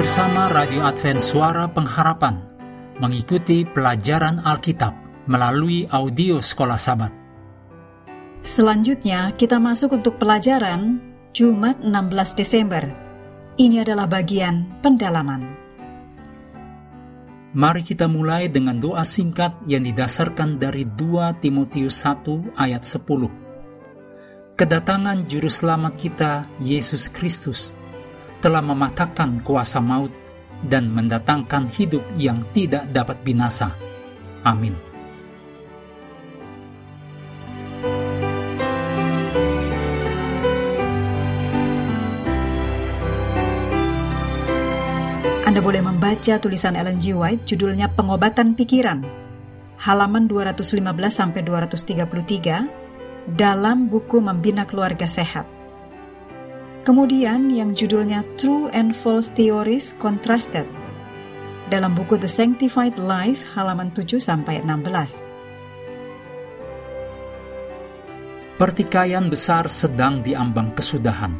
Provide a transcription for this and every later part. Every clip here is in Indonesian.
Bersama Radio Advent Suara Pengharapan mengikuti pelajaran Alkitab melalui audio Sekolah Sabat. Selanjutnya kita masuk untuk pelajaran Jumat 16 Desember. Ini adalah bagian pendalaman. Mari kita mulai dengan doa singkat yang didasarkan dari 2 Timotius 1 ayat 10. Kedatangan juru selamat kita, Yesus Kristus, telah mematahkan kuasa maut dan mendatangkan hidup yang tidak dapat binasa. Amin. Anda boleh membaca tulisan Ellen G. White judulnya Pengobatan Pikiran, halaman 215 sampai 233 dalam buku Membina Keluarga Sehat. Kemudian yang judulnya True and False Theories Contrasted dalam buku The Sanctified Life halaman 7 sampai 16. Pertikaian besar sedang diambang kesudahan.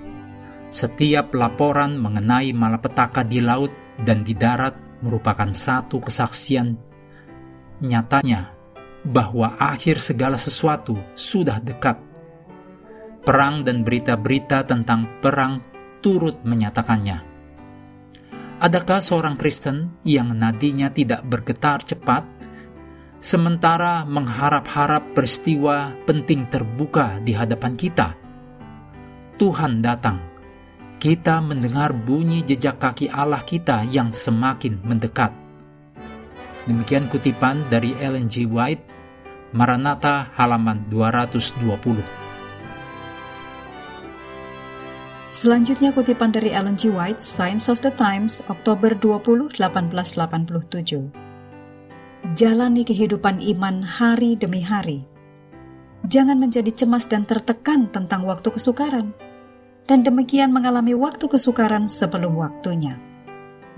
Setiap laporan mengenai malapetaka di laut dan di darat merupakan satu kesaksian nyatanya bahwa akhir segala sesuatu sudah dekat perang dan berita-berita tentang perang turut menyatakannya. Adakah seorang Kristen yang nadinya tidak bergetar cepat, sementara mengharap-harap peristiwa penting terbuka di hadapan kita? Tuhan datang, kita mendengar bunyi jejak kaki Allah kita yang semakin mendekat. Demikian kutipan dari Ellen G. White, Maranatha halaman 220. Selanjutnya kutipan dari Ellen G. White, Science of the Times, Oktober 20, 1887. Jalani kehidupan iman hari demi hari. Jangan menjadi cemas dan tertekan tentang waktu kesukaran, dan demikian mengalami waktu kesukaran sebelum waktunya.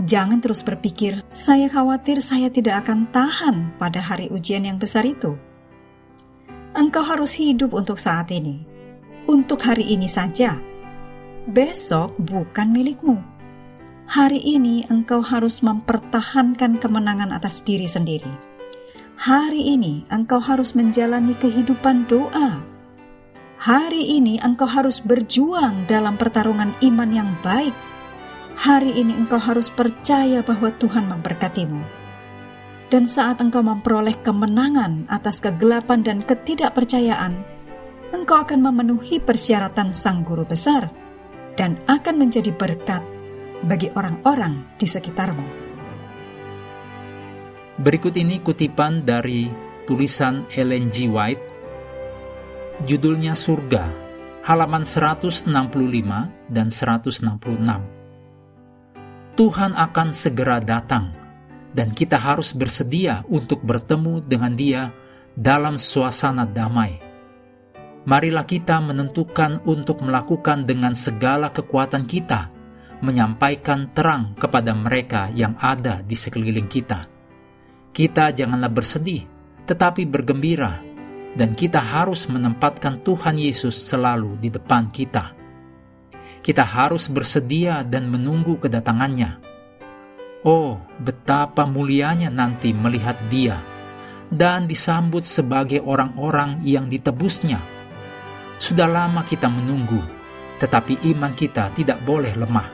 Jangan terus berpikir, saya khawatir saya tidak akan tahan pada hari ujian yang besar itu. Engkau harus hidup untuk saat ini, untuk hari ini saja besok bukan milikmu. Hari ini engkau harus mempertahankan kemenangan atas diri sendiri. Hari ini engkau harus menjalani kehidupan doa. Hari ini engkau harus berjuang dalam pertarungan iman yang baik. Hari ini engkau harus percaya bahwa Tuhan memberkatimu. Dan saat engkau memperoleh kemenangan atas kegelapan dan ketidakpercayaan, engkau akan memenuhi persyaratan Sang Guru Besar dan akan menjadi berkat bagi orang-orang di sekitarmu. Berikut ini kutipan dari tulisan Ellen G. White, judulnya Surga, halaman 165 dan 166. Tuhan akan segera datang, dan kita harus bersedia untuk bertemu dengan Dia dalam suasana damai marilah kita menentukan untuk melakukan dengan segala kekuatan kita, menyampaikan terang kepada mereka yang ada di sekeliling kita. Kita janganlah bersedih, tetapi bergembira, dan kita harus menempatkan Tuhan Yesus selalu di depan kita. Kita harus bersedia dan menunggu kedatangannya. Oh, betapa mulianya nanti melihat Dia dan disambut sebagai orang-orang yang ditebusnya sudah lama kita menunggu, tetapi iman kita tidak boleh lemah.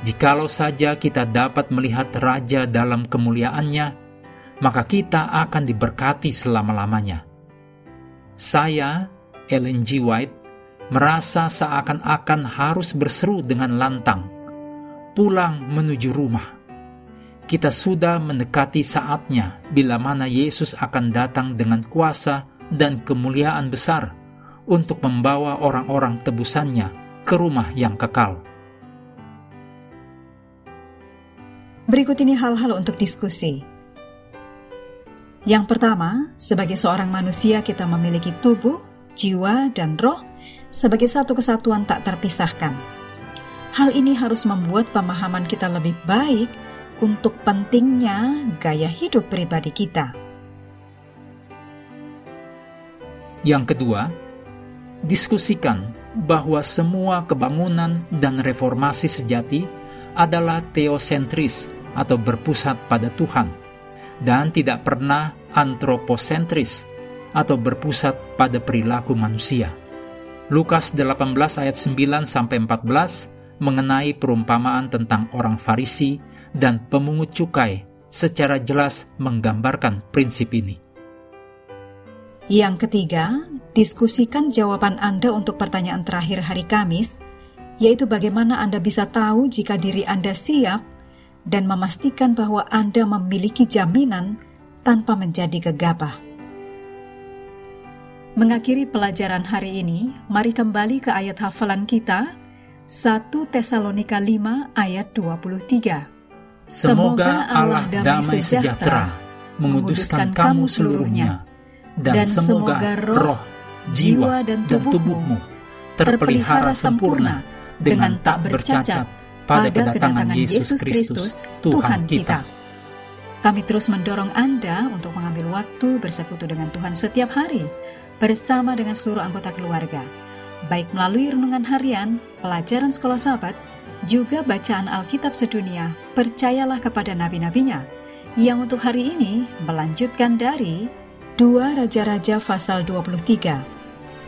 Jikalau saja kita dapat melihat Raja dalam kemuliaannya, maka kita akan diberkati selama-lamanya. Saya, Ellen G. White, merasa seakan-akan harus berseru dengan lantang, pulang menuju rumah. Kita sudah mendekati saatnya bila mana Yesus akan datang dengan kuasa dan kemuliaan besar untuk membawa orang-orang tebusannya ke rumah yang kekal. Berikut ini hal-hal untuk diskusi. Yang pertama, sebagai seorang manusia kita memiliki tubuh, jiwa, dan roh sebagai satu kesatuan tak terpisahkan. Hal ini harus membuat pemahaman kita lebih baik untuk pentingnya gaya hidup pribadi kita. Yang kedua, diskusikan bahwa semua kebangunan dan reformasi sejati adalah teosentris atau berpusat pada Tuhan dan tidak pernah antroposentris atau berpusat pada perilaku manusia. Lukas 18 ayat 9 sampai 14 mengenai perumpamaan tentang orang Farisi dan pemungut cukai secara jelas menggambarkan prinsip ini. Yang ketiga, diskusikan jawaban Anda untuk pertanyaan terakhir hari Kamis, yaitu bagaimana Anda bisa tahu jika diri Anda siap dan memastikan bahwa Anda memiliki jaminan tanpa menjadi gegabah. Mengakhiri pelajaran hari ini, mari kembali ke ayat hafalan kita, 1 Tesalonika 5 ayat 23. Semoga Allah damai sejahtera menguduskan kamu seluruhnya, dan semoga roh, jiwa, dan tubuhmu terpelihara sempurna dengan tak bercacat pada kedatangan Yesus Kristus, Tuhan kita. Kami terus mendorong Anda untuk mengambil waktu bersekutu dengan Tuhan setiap hari bersama dengan seluruh anggota keluarga, baik melalui renungan harian, pelajaran sekolah sahabat, juga bacaan Alkitab sedunia, percayalah kepada nabi-nabinya, yang untuk hari ini melanjutkan dari Dua Raja-Raja pasal 23.